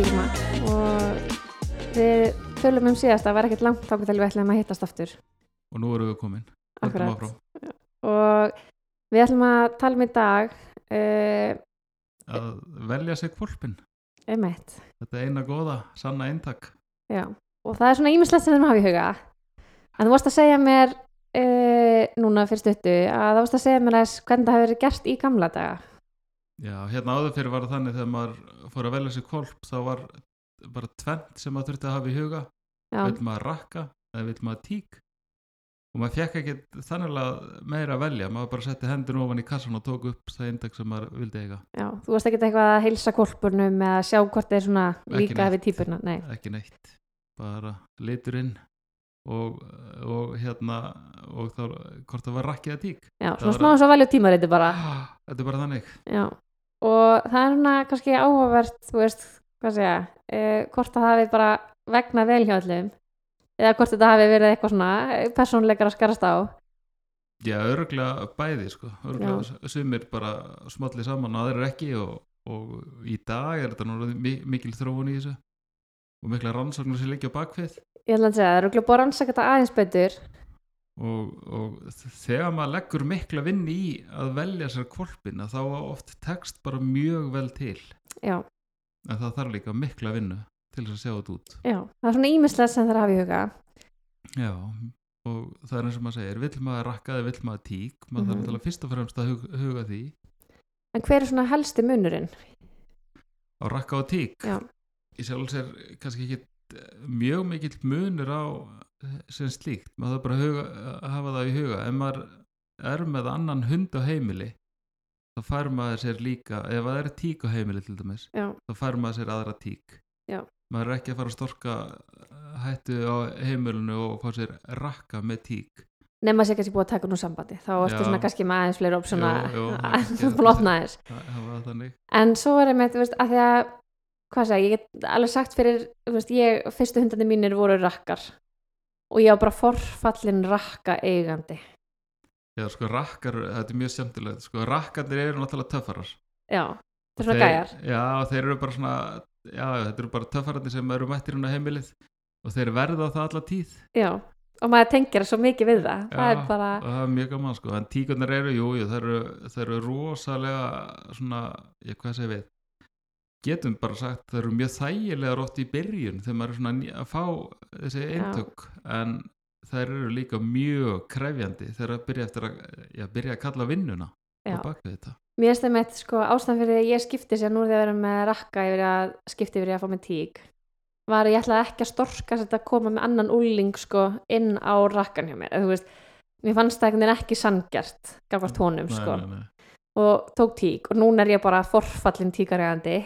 tíma. Og við tölum um síðast að vera ekkert langt þá við ætlum að hittast aftur. Og nú erum við komin. Akkurat. og við ætlum að tala um í dag uh, að velja sig kvolpin um eitt þetta er eina góða, sanna eintak. Já, og það er svona ímislegt sem við erum að hafa í huga. En þú varst að segja mér uh, núna fyrst uttu að þú varst að segja mér að hvernig það hefur verið gert í gamla daga já, hérna áður fyrir var það þannig þegar maður fór að velja sig kvolp þá var bara tvent sem maður þurfti að hafa í huga. Vil maður rakka eða vil maður tík? Og maður fekk ekki þannig meira að velja maður bara setti hendin ofan í kassan og tók upp það eintak sem maður vildi eiga. Já, þú varst ekki eitthvað að heilsa kolpurnum eða sjá hvort þeir svona Ekki líka við típurna Nei, ekki neitt. Bara liturinn og, og hérna og þá hvort það var rakkið að tík. Já, Það svona smá og velja tímariti bara þetta er bara þannig. Já, og það er svona kannski áhugavert, þú veist, hvað segja, uh, hvort það hafi bara vegna vel hjá öllum eða hvort þetta hafi verið eitthvað svona eh, persónleikar að skarast á. já, örglega bæði sko örglega sumir bara smalli saman aðrir ekki og, og í dag er þetta mi- mikil þróun í þessu og mikla rannsóknir sem liggja á bakvið Ég ætla að segja, það eru ekki búið að rannsaka þetta aðeins betur. Og, og þegar maður leggur mikla vinn í að velja sér kvolpina þá oft tekst bara mjög vel til Já, en það þarf líka mikla vinnu til þess að sjá þetta út já, það er svona ímislegt sem það er að hafa í huga. já, og það er eins og maður segir vill maður rakka eða vill maður tík maður Mhm. þarf náttúrulega fyrst og fremst að huga, huga því En hver er svona helsti munurinn? á rakka og tík Já, í sjálf sér kannski ekki mjög mikill munur á eh, sem slíkt, maður bara að, huga, að hafa það í huga, ef maður er með annan hund á heimili þá fær maður sér líka ef það er tík á heimili til dæmis já, þá fær maður sér aðra tík. Já. maður er ekki að fara að storka eh, hættu á heimilinu og fá sér rakka með tík. Nema sér kannski búið að taka nú sambandi. Þá ertu svona kannski með aðeins fleiri opsuna það að að það, það var þannig. En svo er þú veist, að því að hvað sagði, ég get alveg sagt fyrir þú veist, ég, fyrstu hundandi mínir voru rakkar og ég var bara forfallin rakka eigandi já sko rakkar, þetta er mjög skemmtilegt. Sko rakkarnir eru náttúrulega töffarar. Já, það er svona gæjar. Já, þeir eru bara svona já, þetta eru bara töffararnir sem eru mættir hún á heimilið. Og þeir verða það alla tíð. Já, og maður tengir svo mikið við það. Það Já, er bara, það er mjög gaman sko. En tíkurnar eru, jú, jú, þeir eru, þeir eru rosalega svona, ég hvað segir við getum bara sagt, þeir eru mjög þægilegar oft í byrjun þegar maður er svona að fá þessi eintök en þær eru líka mjög krefjandi þegar að byrja eftir að, já, byrja að kalla vinnuna já, á bakvið þetta. Mér það með sko ástæðan fyrir að ég skipti sér nú þegar við erum með rakka yfir í að skipti yfir í að fá með tík var að ég ætlaði ekki að storka þetta að koma með annan úling sko inn á rakkan hjá mér, eða þú veist mér fannst það ekki sangjart gafast honum Nei, sko. nei, nei. og tók tík. Og núna er ég bara forfallin tíkaregandi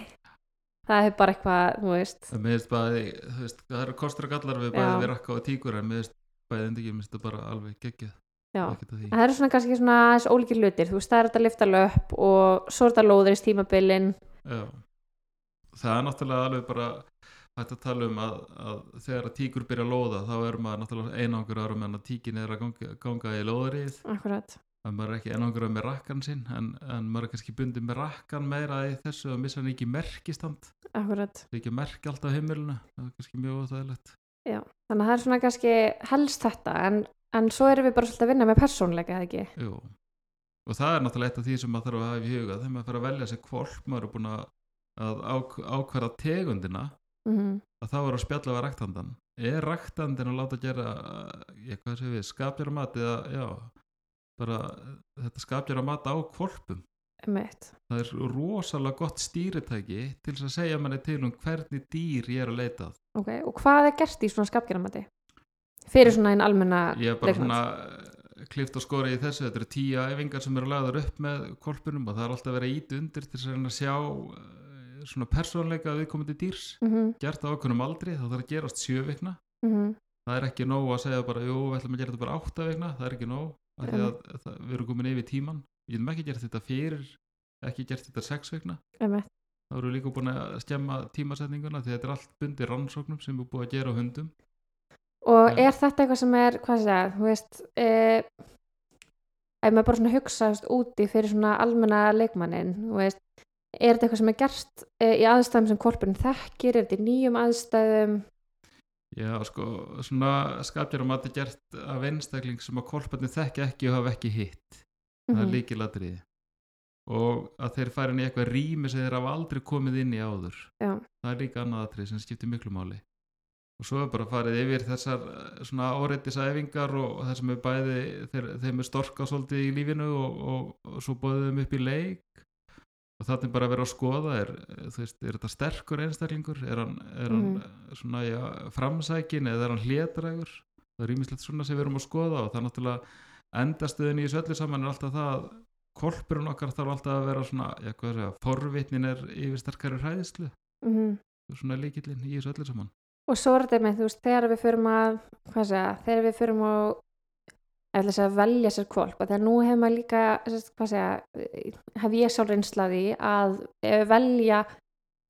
það er bara eitthvað, þú veist. Það miðist bæði, þú veist, það eru kostur og gallar við bæði Já. við rakka og tíkur en miðist bæði endi ekki, minnst það bara alveg geggjað. Já, en það eru svona kannski svona aðeins ólíkir hlutir, þú veist, það er þetta að lifta löp og svo er þetta lóðurist tímabilin. Já, það er náttúrulega alveg bara hægt að tala um að, að þegar að tíkur byrja að lóða þá er maður náttúrulega einangur ára meðan að tíkin er að ganga, ganga í lóðrið. Akkurat, að maður er ekki einangur með rakkan sinn en, en maður er kannski bundið með rakkan meira í þessu að missa hann ekki merkistand. Akkurat. Ekki merki alltaf á heimilinu það er kannski mjög óþægilegt. Já, þannig að það er svona kannski helst þetta, en, en svo erum við bara svolítið að vinna með persónleika, eða ekki? Jú. og það er náttúrulega eitt af því sem maður þarf að hafa í huga þegar maður fer að velja sér kvolp maður er búin að, að ák, ákværa tegundina mm að þá er að spjalla við ræktandan er ræktandin að láta gera ég, bara þetta skapjara mat á kvolpum Einmitt. það er rosalega gott stýritæki til þess að segja manni til um hvernig dýr ég er að leita að. ok, og hvað er gert í svona skapgeramati fyrir svona einn almenna ég er bara svona klift og skori í þessu, þetta eru tíu æfingar sem eru lagðar upp með kvolpunum og það er alltaf að vera ít undir til þess að að sjá eh, svona persónleika viðkomandi dýrs. Mhm, gert á okkunum aldri, þá þarf að gerast sjö vikna. Mhm, það er ekki nóg að segja bara jú, við ætlum að gera þetta bara átta vikna. Það er ekki nóg, því að það, við erum komin yfir tíman við getum ekki gert þetta fyrir ekki gert þetta sex einmitt. þá erum við líka búin að skemma tímasetninguna því að þetta er allt bundi rannsóknum sem við búin að gera á hundum. Og er þetta eitthvað sem er hvað segja, þú veist eh, ef maður bara svona hugsa veist, úti fyrir svona almenna leikmannin þú veist, er þetta eitthvað sem er gerst uh, í aðstæðum sem kvolpurinn þekkir, er þetta í nýjum aðstæðum Já, sko, svona skapjar um að þetta er gert af einstakling sem að kolparnir þekki ekki og hafa ekki hitt. Það er Mhm. líkilatriði og að þeir fara inn í eitthvað rými sem þeir hafa aldrei komið inn í áður. Já. það er líka annað atrið sem skiptir miklu máli. Og svo er bara farið yfir þessar eh, svona áreitisæfingar og það sem er bæði þeir, þeim er storka svolítið í lífinu og, og, og svo þeim upp í leik og þannig bara að vera að skoða er, eh, veist, er þetta sterkur einstaklingur er hann, er hann Mhm. svona já, framsækin eða er hann hlétrægur það er rýmislegt svona sem við erum að skoða og það er náttúrulega endastöðin í þessu öllu saman er alltaf það að kolpurinn okkar þarf alltaf að vera svona, já er það, forvitnin er yfir sterkari hræðislu Mhm. svona líkillinn í þessu öllu saman og svo er þetta með, þú veist, þegar við förum að segja, þegar við förum að ætla að segja, velja sér kvolp og þegar nú hefur maður líka segja, hef ég sá reynslaði að eh, velja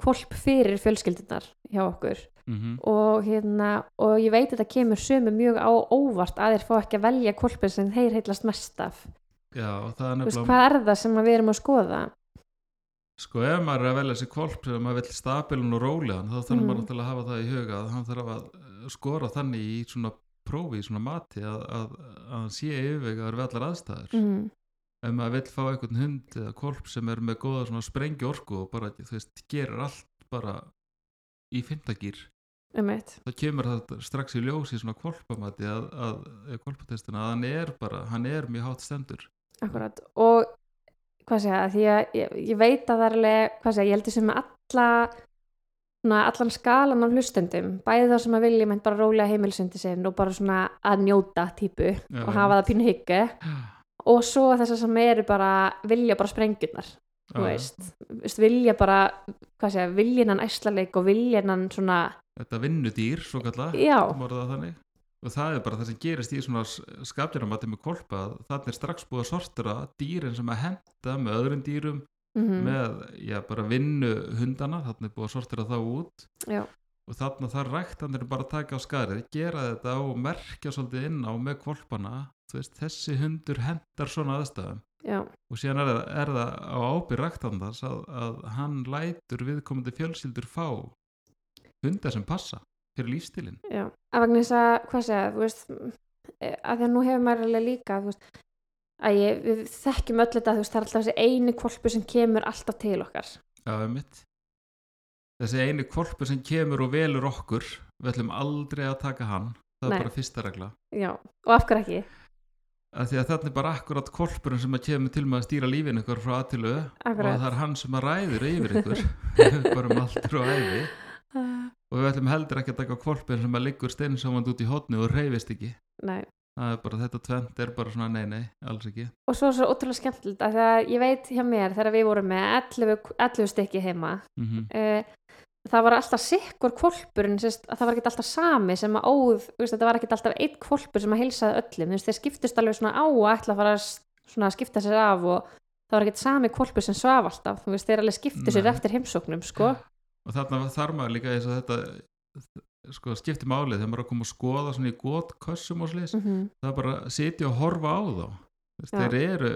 kvolp fyrir fjölskyldunar hjá okkur mm -hmm. og hérna, og ég veit að þetta kemur sömu mjög á óvart að þeir fá ekki að velja kvolpin sem þeir heillast mest af Já, er nefnilega hvað er það sem að við erum að skoða sko ef maður er að velja sér kvolp sem maður vill stabilun og rólegan þá þarf Mhm. maður náttúrulega að hafa það í huga að hann þarf að eh, skora þannig í svona prófi, í svona mati að, að, að hann sé yfirvegaður við allar aðstæður. Mm. ef maður vill fá einhvern hund eða kvolp sem er með góða svona sprengju orku og bara, þú veist, gerir allt bara í fymtagýr um þá kemur það strax í ljós í svona kvolpamati að, að, kvolpatestina að hann er bara, hann er mjög hátt stendur. Akkurat, og hvað segja, því að ég, ég veit að það er alveg, hvað segja, ég heldur sem með alla allan skalan af hlustendum, bæði þá sem að vilja meint bara rólega heimilsundi sinn og bara svona að njóta típu og hafa það pínu hyggu og svo þessar sem eru bara vilja bara sprengjurnar, vilja bara, hvað segja, vilja hann æslaleik og vilja hann svona, þetta vinnudýr, svo kalla og það er bara það sem gerist í svona skapdýramati með kolpa þannig er strax búið að sortera dýrin sem að henda með öðrum dýrum mm með, já, bara vinnu hundana þannig er búið að sortera þá út. Já, og þannig að það ræktanir bara taka á skarið, gera þetta og merkja svolítið inn á með kolpana þú veist, þessi hundur hendar svona aðstæðum. Já, og síðan er, það- er það á ábyrð ræktandans að, að hann lætur viðkomandi fjölskyldur fá hundar sem passa fyrir lífstilin já, að vegna þess að, hvað segja, þú veist, eh, að því að nú hefur maður alveg líka, veist, að ég, við þekkjum öll þetta, þú veist, það er alltaf þessi eini kvolpu sem kemur alltaf til okkar. Já. Þessi eini kvolpur sem kemur og velur okkur, við ætlum aldrei að taka hann. Það Nei. er bara fyrsta regla. Já, og af hverju ekki? Af því að þetta er bara akkurat kvolpurinn sem að kemur til með að stýra lífinu ykkur frá aðtilu og það er hann sem að ræður yfir ykkur bara um allt og æfi Uh, og við ætlum heldur ekki að taka kvolpin sem að liggur steinsávand út í hotni og reyfist ekki nei. Það bara þetta tvent er bara svona nei nei, alls ekki. Og svo er svo ótrúlega skemmtilegt að það, ég veit hjá mér þegar við vorum með 11, 11 stykki heima, mm uh, það var alltaf sikkur sérst, að það var ekki alltaf sami sem að óð, veist, þetta var ekki alltaf einn kvolpur sem að heilsaði öllum, þeir skiptust alveg svona á að ætla að fara að skipta sér af og það var ekki sami kvolpur sem svaf alltaf, veist, þeir alveg skiptu sér eftir heimsóknum, sko. og þarna þarf maður líka þess að þetta sko, skiptir málið þegar maður er að koma að skoða svona í gott kössum og slis Mm það er bara að sitja og horfa á þá. Þeir eru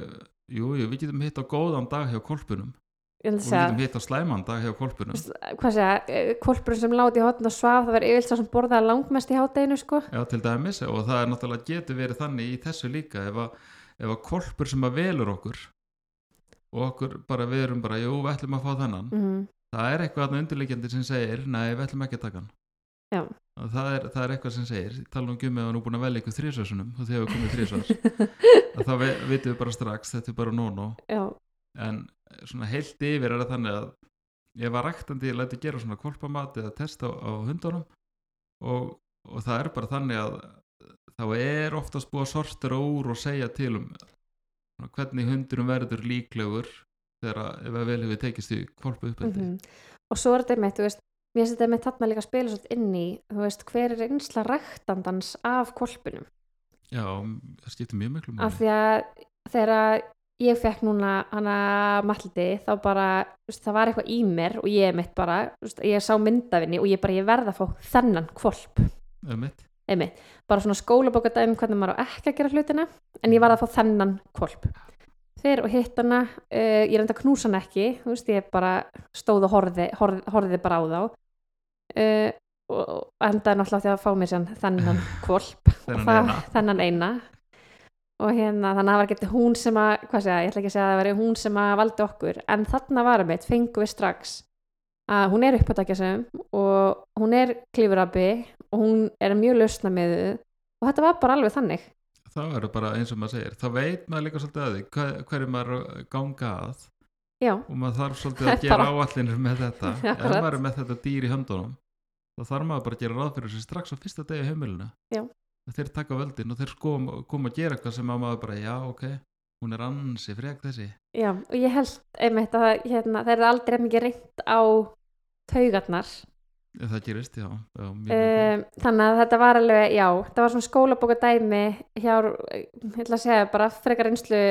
jú, jú, við getum hitt á góðan dag hjá kolpunum. Og við getum hitt á slæman dag hjá kolpunum. Þú veist, hvað segja, kvolpurinn sem láti í hotn og svaf, það var yfirlt sá sem borðaði langmest í hátteginu, sko. já, til dæmis, og það er náttúrulega getur verið þannig í þessu líka. Ef að, ef að kolpur sem að velur okkur og okkur bara við erum bara, jú, við ætlum að fá þennan. Mm það er eitthvað þarna undirleikjandi sem segir nei, við ætlum ekki að taka hann það er, það er eitthvað sem segir tala um gummi að hann er búin að velja ykkur þrísvarsunum og þegar við komum þrísvars þá ve- vitum við bara strax, þetta er bara nóno Já, en svona heilt yfir er það þannig að ég var ræktandi, ég læti gera svona kolpamat eða testa á, á hundunum. Og, og það er bara þannig að þá er oftast búið að sortera úr og segja til um svona, hvernig hundurum verður líklegur þegar vel hefur tekist í kolpa uppeldi mhm. og svo er þetta mitt, þú veist, mér finnst þetta mitt þarna líka að spila svolítið inn í, þú veist, hver er einsla ræktandans af kvolpunum? já, það skiptir mjög miklu Af því að þegar ég fekk núna hana matliti, þá bara, veist, það var eitthvað í mér og ég mitt bara, veist, ég sá myndafinni og ég bara, ég verð að fá þennan kvolp. Einmitt. einmitt, bara svona skólabókadæmi hvernig maður á ekki að gera hlutina en ég var að fá þennan kvolp fyrir og hitt hana uh, ég reynda að knúsa hana ekki þú veist, ég bara stóð og horfði, horfði, horfði bara á þá. Uh, og, endaði náttúrulega því að fá mér sér þennan kvolp Þennan og það- þennan eina. Og hérna þannig að það var ekki hún sem að hvað segja, ég ætla ekki að segja að það veri hún sem að valdi okkur en þarna var mitt, fengum við strax að hún er uppátækjasum og hún er klífurabi og hún er mjög lausna með og þetta var bara alveg þannig þá er það bara eins og maður segir þá veit maður líka svolítið að því hver, hverju maður að ganga að. Já, og maður þarf svolítið að er gera áallinir með þetta. Ef Akkurat. maður er með þetta dýr í höndunum þá þarf maður bara að gera ráð fyrir þessu strax á fyrsta degi Já. að þeir taka völdin og þeir koma, koma að gera eitthvað sem að maður bara, já ok hún er ansi frek þessi. Já og ég held einmitt að hérna, það er aldrei mikið reynt á taugarnar ef það gerist, já, já um, þannig að þetta var alveg, já þetta var svona skólabóka dæmi hjá, ég ætla að segja bara frekar reynslu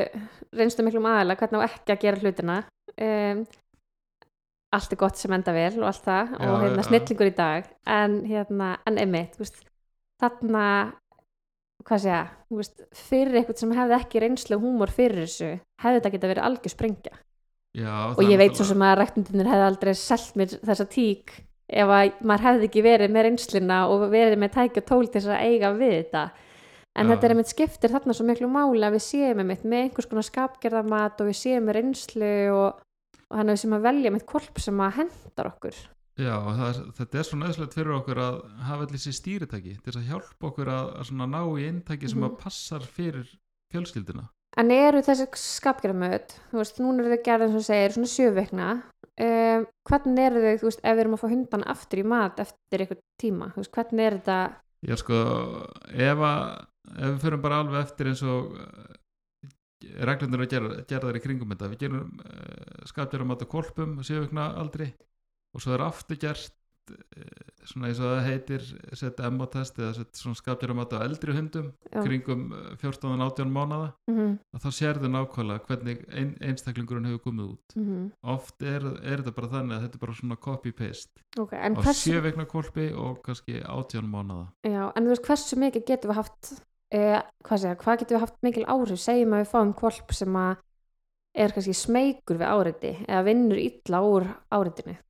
reynslu miklum aðalega hvernig á ekki að gera hlutina. Um, allt er gott sem enda vel og allt það Já, og hérna snillingur í dag. En hérna, en einmitt þarna hvað segja, veist, fyrir eitthvað sem hefði ekki reynslu og húmor fyrir þessu hefði þetta geta verið algjör sprengja. Já, og ég veit svo sem að rektundinir hefði aldrei selt mér þessa tík ef að maður hefði ekki verið með reynsluna og verið með tæki og tól til þess að eiga við þetta en Já. þetta er einmitt skiptir þarna svo miklu máli að við séum einmitt með einhvers konar skapgerðamat og við séum með reynslu og, og þannig að við séum að velja með kolp sem að hendar okkur Já, og það, er- þetta er svo næðslegt fyrir okkur að hafa allir þessi stýritæki til þess að hjálpa okkur að, að ná í inntæki sem Mhm. að passar fyrir fjölskylduna. En eru þessi skapgerðamöt þú veist, núna eru þau gerðin sem segir svona sjöveikna um, hvernig eru þau, þú veist, ef við erum að fá hundan aftur í mat eftir eitthvað tíma þú veist, hvernig er þetta? Já, sko, ef, að, ef við fyrir bara alveg eftir eins og reglundur að gera, gera þær í kringum þetta, við gerum uh, skapjarum á kolpum, sjöfugna aldri og svo er aftur gert svona eins og það heitir setja emotest eða setja svona skapjarum á eldri hundum já, kringum eh, 14-18 mánada mm að þá sérðu nákvæmlega hvernig ein, einstaklingurinn hefur komið út. -hmm. oft er, er þetta bara þannig að þetta er bara svona copy-paste ok, en á hversu sjöveikna kolpi og kannski 18 mánada Já, en þú veist hversu mikið getum við haft eh, hvað segja, hvað getum við haft mikil áhrif? Segjum að við fáum kvolp sem að er kannski smeykur við áriti eða vinnur illa úr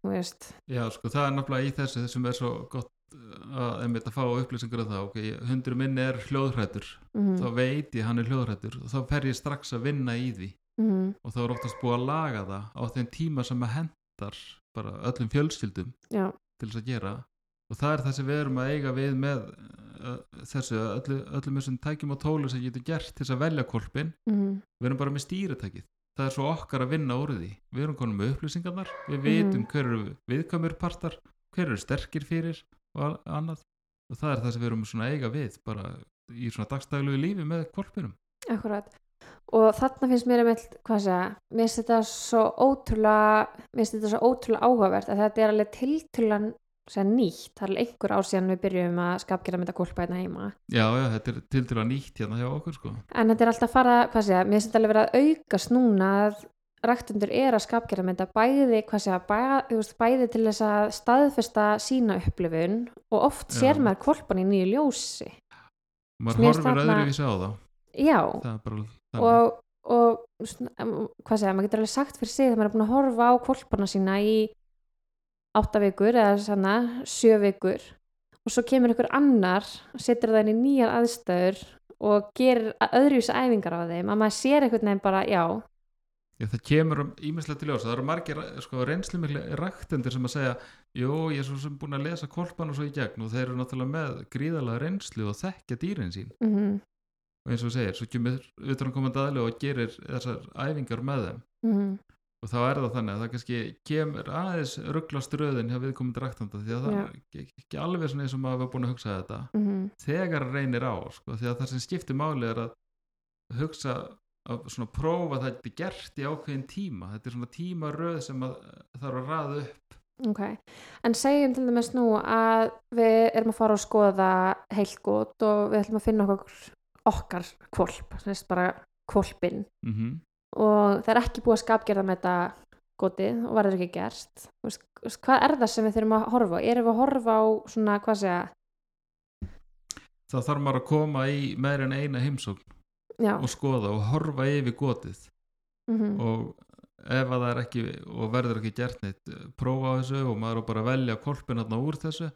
veist, Já, sko, það er náttúrulega í þessu sem er svo gott uh, að, einmitt að fá upplýsingur af það, ok, hundur minni er hljóðhrættur, mm þá veit ég hann er hljóðhrættur og þá fer ég strax að vinna í því. -hmm. og þá er oftast búið að laga það á þeim tíma sem að hendar bara öllum fjölskyldum já, til þess að gera. Og það er það sem við erum að eiga við með uh, þessu, öllu, öllum þessum tækjum og tólu sem getur gert til þess að velja kolpin mm við erum bara með stýritækið það er svo okkar að vinna úr því. Við erum konum með upplýsingarnar. Við Mhm. vitum hver eru viðkamur partar hver eru sterkir fyrir og annað. Og það er það sem við erum svona að eiga við bara í svona dagstæglugu lífi með kvolpinum akkurat og þarna finnst mér einmitt, hvað segja mér finnst þetta svo ótrúlega mér finnst þetta svo ótrúlega áhugavert að þetta er alveg tiltrúlega nýtt, það er einhver ár síðan við byrjum að skapgera með þetta kvolpa hérna heima. Já, já, þetta er til að nýtt hérna hjá okkur sko. En þetta er alltaf fara, hvað segja, mér finnst þetta alveg verið að aukast núna að ræktundur er að með þetta bæði, hvað bæði, þú veist, bæði til þess að staðfesta sína upplifun og oft Já. sér maður kvolpan í nýju ljósi. finnst horfir öðruvísi á þá Já, það bara þannig og, og em, hvað segja, maður getur alveg sagt fyrir sig þegar maður er búin að horfa á kvolpana sína í átta vikur eða svona sjö vikur. Og svo kemur ykkur annar og setur það inn í nýjar aðstöður og gerir öðruvísi æfingar á þeim. Að maður sér einhvern veginn bara, já, Já, það kemur um ímislegt til ljós. Það eru margir sko, reynslu miklu ræktendur sem að segja jú, ég er svo sem búin að lesa kolpan og svo í gegn. Og þeir eru náttúrulega með gríðalega reynslu og þekkja dýrin sín. Mhm. Og eins og segir, svo kemur utan komandi aðli og gerir þessar æfingar með þeim. Mhm. Og þá er það þannig að það kannski kemur aðeins ruggla ströðin hjá viðkomandi ræktanda því að það Já. er ekki, alveg svona eins og maður var búin að hugsa þetta Mhm. þegar reynir á sko, því að það sem skiptir máli er að hugsa að svona prófa að þetta er gert í ákveðin tíma þetta er svona tímaröð sem að þarf að raða upp Ok, en segjum til dæmis nú að við erum að fara að skoða heilgót og við ætlum að finna okkur okkar kvolp, þess bara kvolpin mm -hmm. Og það er ekki búið að skapgerða með þetta gótið og verður ekki gerst veist, veist, hvað er það sem við þurfum að horfa á? Erum við að horfa á svona, hvað segja, þá þarf maður að koma í meir en eina heimsókn já, og skoða og horfa yfir gotið mhm, og ef að það er ekki og verður ekki gert neitt prófa á þessu og maður bara velja kolpin þarna úr þessu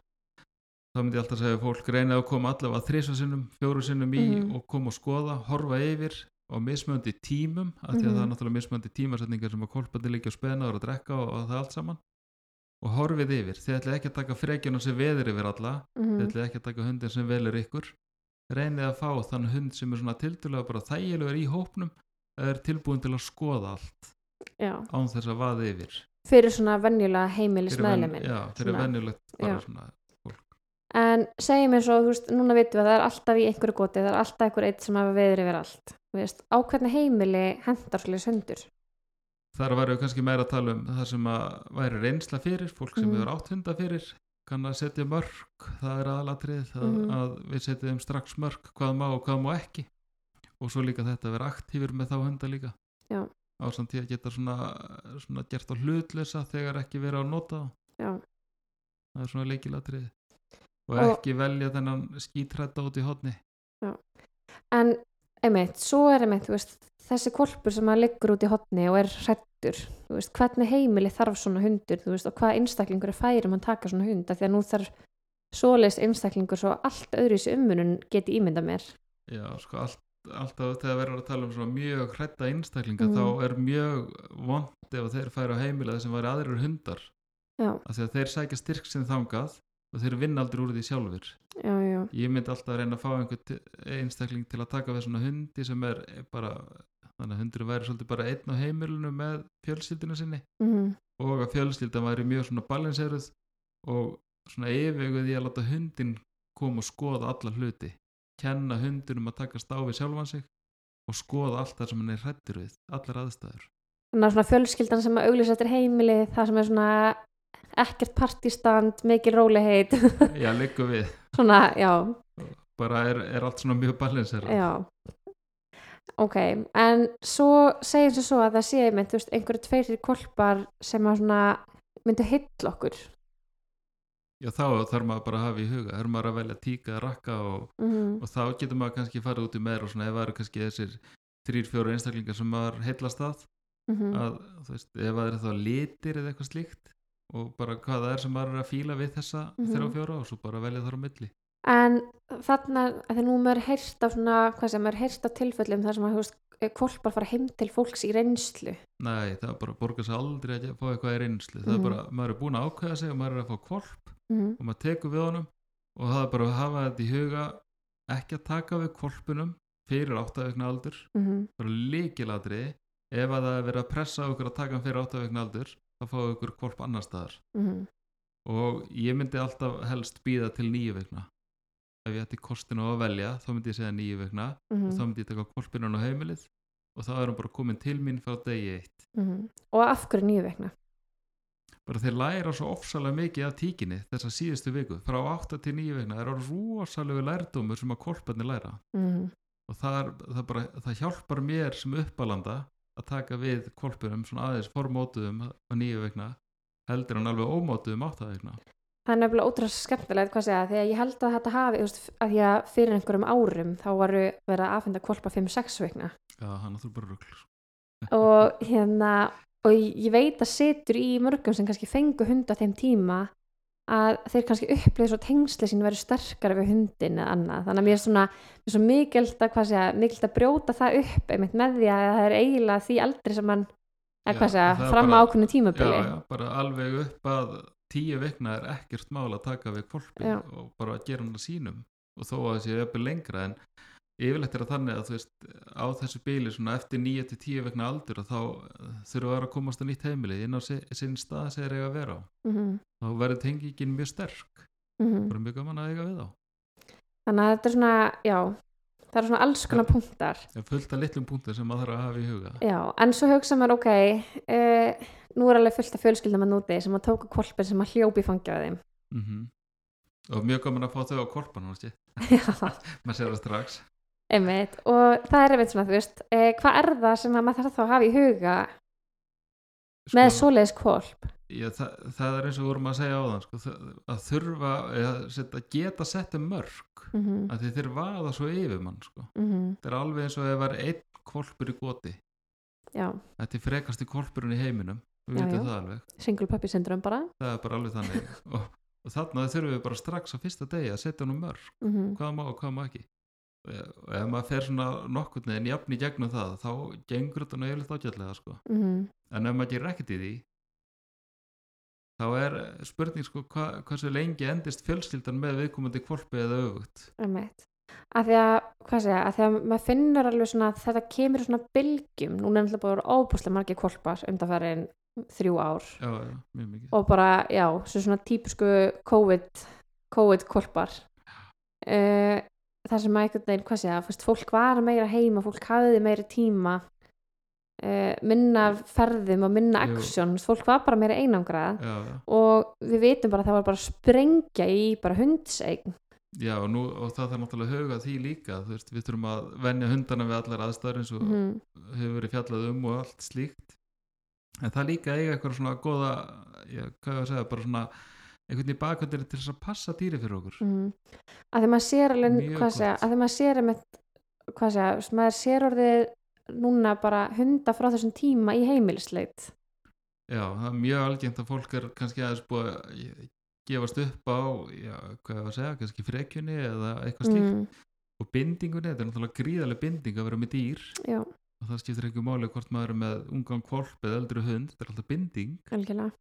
þá myndi ég alltaf segja fólk reyna að koma allavega þrísa sinnum, fjóru sinnum í Mhm. og koma og skoða, horfa yfir á mismöndi tímum, af því að Mhm. það er náttúrulega mismöndi tímasetningar sem að kolpandi líka og spenna og að drekka og, og það allt saman. Og horfið yfir, þið ætlið ekki að taka frekjuna sem veður yfir alla, þið mhm, ætlið ekki að taka hundin sem velur ykkur. Reynið að fá þann hund sem er svona tildulega bara þægilegur í hópnum eða er tilbúin til að skoða allt. Já. Án þess að vaða yfir. Fyrir svona venjulega heimilis Fyrir ven- meðlemin já, fyrir venjulegt bara já. svona en segjum eins og, þú veist, núna vitum við að það er alltaf í einhverju goti, það er alltaf einhver eitt sem hafa veður yfir allt, þú veist, á hvernig heimili hendar svolítið hundur? Þar varum við kannski meira að tala um það sem að væri reynsla fyrir fólk sem Mhm. hefur átt hunda fyrir. Kann að setja mörg, það er aðalatrið að, Mhm. að við setjum strax mörg hvað má og hvað má ekki. Og svo líka þetta að vera aktífur með þá hunda líka. Já. ásamt því að geta svona, svona gert á hlutlösa þegar ekki verið að nota það er svona leikilatrið og, Og- ekki velja þennan skítrætta út í hotni en einmitt, svo er einmitt, veist þessi kolpur sem að liggur út í hotni og er hrættur, þú veist, hvernig heimili þarf svona hundur, veist, og hvað einstaklingur er færum að taka svona hund, því að nú þarf svoleiðis einstaklingur svo allt öðru í ummunun geti ímynda mér. Já, sko, allt, alltaf þegar verður að tala um svona mjög hrætta einstaklinga Mhm. þá er mjög vond ef þeir færu á heimilega sem væri aðrir hundar. Já, af því að þeir sækja styrk sinn þangað og þeir vinna aldrei úr því sjálfur já, já, ég myndi alltaf að reyna að fá einhvern til- einstakling til að taka við svona hundi sem er bara þannig að hundurinn væri svolítið bara einn á heimilinu með fjölskyldinu sinni. Mhm, og að fjölskyldan væri mjög svona balanseruð og svona yfirveguð í að láta hundin koma og skoða alla hluti. Kenna hundinum að taka stáfi sjálfan sig og skoða allt það sem hann er hrættur við allar aðstæður. Þannig að svona fjölskyldan sem að auglýsa eftir heimili, það sem er svona ekkert partistand, mikil rólegheit. Já, liggur við, svona, já, bara er, er allt svona mjög balanserað Já, ok, en svo segjum svo að það sé einmitt, þú veist, einhverju tveir kolpar sem að svona myndu hyll okkur. já, þá þarf maður bara að hafa í huga þarf maður að velja tíka, rakka og, Mm og þá getur maður kannski farið út í meira og svona ef það eru kannski þessir þrýr, fjóru einstaklingar sem maður heillast að -hmm. að þú veist, ef það er þá litir eða eitthvað slíkt og bara hvað það er sem maður er að fíla við þessa Mhm. þrjá fjóra og svo bara velja þar á milli En þarna, því nú maður heyrst af svona, hvað sem er heyrst af tilfellum þar sem að, þú veist, kolpar fara heim til fólks í reynslu. Nei, það er bara að borga sér aldrei að fá eitthvað í reynslu það er Mhm. bara, maður er búin að ákveða sig og maður er að fá kvolp Mm og maður tekur við honum og það er bara að hafa þetta í huga ekki að taka við kvolpunum fyrir áttaveikna aldur -hmm. bara líkiladri ef að það er verið að pressa okkur að taka hann fyrir áttaveikna aldur þá fáum okkur kvolp annar staðar. Mm og ég myndi alltaf helst býða til nýju veikna ef ég ætti kostinu að velja þá myndi ég segja nýju veikna -hmm. og þá myndi ég taka kvolpinun á heimilið og þá er hann bara komin til mín frá degi eitt. Mhm. Og af hverju nýju vekna? bara þeir læra svo ofsalega mikið af tíkinni þessa síðustu viku, frá 8 til 9 veikna er á rosalegu lærdómur sem að kvolparnir læra. Mm og það, er, það, bara, það hjálpar mér sem uppalanda að taka við kvolpunum svona aðeins formótuðum á 9 veikna heldur hann alveg ómótuðum 8 veikna Það er nefnilega ótrúlega skemmtilegt hvað segja því að ég held að þetta hafi, veist, að því að fyrir einhverjum árum þá varu verið að afhenda kolpa 5-6 vekna já, hann er þú bara rugl. Og hérna og ég veit að situr í mörgum sem kannski fengu hund á þeim tíma að þeir kannski upplýði svo tengsli sín verið sterkara við hundin eða annað. Þannig að mér er svona, mér er svo mikilvægt að segja, mikilvægt að brjóta það upp einmitt með því að það er eiginlega því aldrei sem mann, er fram á ákveðnu tímabili. Já, já, bara alveg upp að 10 veikna er ekkert mál að taka við kvolpin og bara gera hann að sínum og þó að það sé uppið lengra en yfirleitt er það þannig að þú veist á þessu bíli svona eftir 9 til 10 vegna aldur að þá eh, þurfa að komast að nýtt heimili inn á si- sinn stað sem þeir eiga að vera á. Mm þá verður tengingin mjög sterk. -hmm. bara mjög gaman að eiga við á þannig að þetta er svona, já það er svona alls konar punktar. Er fullt af litlum punktum sem maður þarf að hafa í huga. Já, en svo hugsa maður, ok uh, nú er alveg fullt af fjölskyldum að núti sem að tóku kolpin sem að hljópi fangja þeim. Mm og mjög gaman að fá þau á korpan já. Maður sér það strax Einmitt, og það er einmitt svona, þú veist, eh, hvað er það sem að maður þarf þá að hafa í huga með Sko, svoleiðis kvolp? Já, það, það er eins og vorum að segja á þann sko, að þurfa eða, að geta setta mörg Mm -hmm. að því þeir vaða svo yfir mann sko. Mm -hmm. þetta er alveg eins og ef það er einn kvolpur í goti já, þetta er frekasti kolpurinn í heiminum við já. það alveg, single syndrom bara það er bara alveg þannig og, og þarna þurfum við bara strax á fyrsta degi að setja nú mörg, mm hvað má og hvað má ekki og og ef maður fer svona nokkurn veginn jafn í gegnum það, þá gengur þetta náttúrulega ágætlega sko. -hmm. en ef maður gerir ekkert í því þá er spurning sko hva, hversu lengi endist fjölskyldan með viðkomandi kvolpi eða Einmitt. Af því að, hvað segja, að því að maður finnur alveg svona að þetta kemur svona bylgjum, núna er náttúrulega bara óbúslega margir kvolpar undanfærin þrjú ár. Já, já, og bara, já, svo svona típisku COVID, COVID kvolpar uh, það sem að einhvern veginn, hvað segja, fyrst, fólk var meira heima, fólk hafiði meira tíma uh, minna ferðum og minna action, fólk var bara meira einangrað já, og við vitum bara að það var bara að sprengja í bara hundsegn. Já og, nú, og það þarf náttúrulega að huga því líka veist, við þurfum að venja hundana við allar aðstæður eins og mm hefur verið fjallað um og allt slíkt. En það líka eiga eitthvað svona góða já, hvað ég að segja, bara svona einhvern veginn bakhundir til þess að passa dýri fyrir okkur. Mm. að því maður sér alveg að því maður sér einmitt, hvað segja, maður sér orðið núna bara hunda frá þessum tíma í heimilisleit Já, það er mjög algengt að fólk er kannski aðeins búið að gefast upp á, já, hvað ég var að segja, kannski frekjunni eða eitthvað slíkt. Mm, og bindingunni, þetta er náttúrulega gríðarlega binding að vera með dýr. Já, og það skiptir ekki máli hvort maður er með ungan kvolp eða eldri hund, þetta er alltaf binding. Algjörlega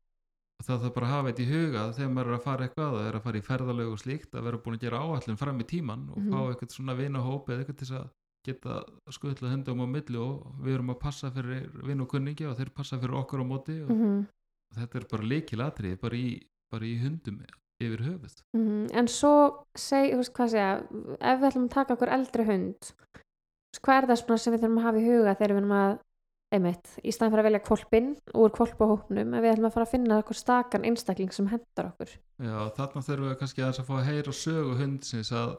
og það þarf bara að hafa þetta í huga þegar maður er að fara eitthvað, það er að fara í ferðalög og slíkt, að vera búin að gera áætlun fram í tíman og Mhm. fá eitthvað svona vinahóp eða eitthvað til að geta skuttla hundum á milli og við erum að passa fyrir vinn og kunningi og þeir passa fyrir okkur á móti og mm þetta er bara líkilatrið bara bara í hundum yfir höfuð -hmm. en svo seg, veist hvað segja ef við ætlum að taka okkur eldri hund hvað er það sem við þurfum að hafa í huga þegar við erum að einmitt, í staðan fyrir að velja kvolpinn úr kvolpahópnum, ef við ætlum að fara að finna okkur stakan einstakling sem hendar okkur. Já, þarna þurfum við kannski aðeins að fá að heyra sögu hundsins að,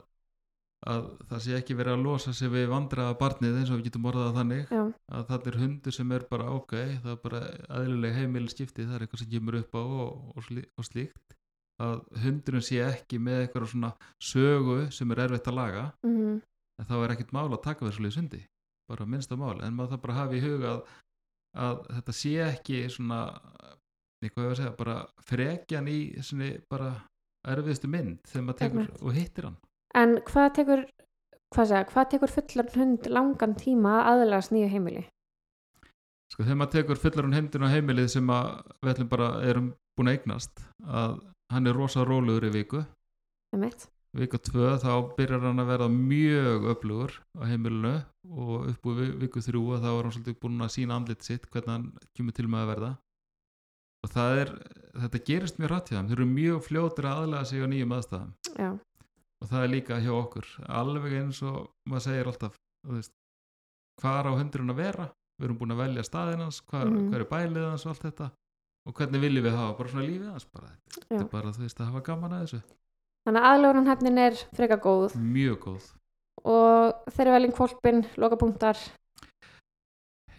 að það sé ekki verið að losa sig við vandraða barnið eins og við getum orðað þannig já, að það er hundur sem er bara ok það er bara aðlileg heimil skipti það er eitthvað sem kemur upp á og, og, slí, og slíkt. Að hundurinn sé ekki með eitthvað svona sögu sem er erfitt að laga mm en þá er ekkit mál að taka við bara minnsta mál, en maður það bara hafi í huga að, að þetta sé ekki svona eitthvað ég að segja, bara frekjan í svona bara erfiðstu mynd þegar maður tekur Einmitt. og hittir hann En hvað tekur, hvað segja, hvað tekur fullan hund langan tíma að aðlagast nýju heimili? sko þegar maður tekur fullarinn heimdinn á heimilið sem að við ætlum bara erum búin að eignast að hann er rosa rólegur í viku Einmitt. Vika tvö þá byrjar hann að verða mjög öflugur á heimilinu og upp úr vi- viku þrjú að þá er hann svolítið búin að sína andlit sitt hvernig hann kemur til með að verða. Og er þetta gerist mjög rætt hjá þeim, þeir eru mjög fljótir að aðlega sig á nýjum aðstæðum. Já, og það er líka hjá okkur. Alveg eins og maður segir alltaf hvað er á hundurinn að vera? Við erum búin að velja staðinn hans hvað, Mhm. hver er bælið hans og allt þetta. Og hvernig viljum við hafa, bara svona lífið hans? Bara, þetta er bara þú veist að hafa gaman að þessu þannig að aðlögunarhefnin er freka góð. Mjög góð. Og þeirri veljum kvolpin, lokapunktar.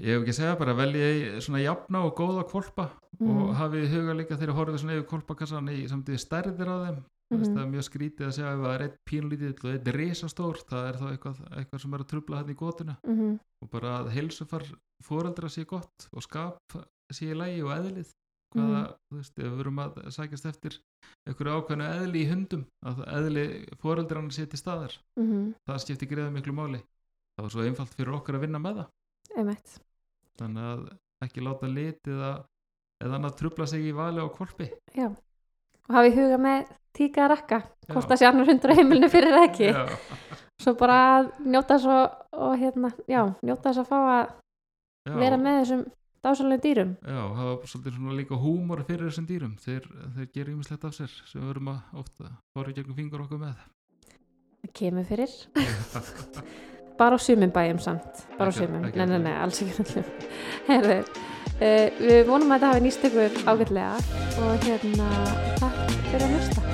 Ég hef ekki að segja bara velji svona jafna og góða kvolpa og Mhm. hafið huga líka þegar horfið svona yfir kvolpakassan í samtíði stærðir á þeim. Mm það er mjög skrítið að segja ef það er eitt pínlítið og eitt risastór, það er þá eitthvað, eitthvað sem er að trubla hann í gótuna mm og bara að heilsufar fóreldra sé gott og skap sé í lægi og eðlið hvaða, þú veist, ef við verum að sækjast eftir einhverju ákveðnu eðli í hundum að eðli fóreldrarna sé til staðar. Mm það skiptir greiða miklu máli. Það var svo einfalt fyrir okkur að vinna með það. Einmitt. þannig að ekki láta litið að eða annað trubla sig í vali á kvolpi Já. og hafa í huga með tíka að rakka hvort það sé annar hundur á heimilinu fyrir eða ekki. Já, svo bara að njóta þess og, og hérna, njóta þess að fá að já, vera með þessum dásalega dýrum. Já, hafa svolítið svona líka húmor fyrir þessum dýrum. Þeir, þeir gerir ýmislegt af sér sem við verum að ofta fóra gegnum fingur okkur með. Það kemur fyrir. Bara á sumum bæjum samt. Bara á sumum, nei, nei, nei, alls ekki Herðu, uh, við vonum að þetta hafi nýst ykkur ágætlega og hérna, takk fyrir að hlusta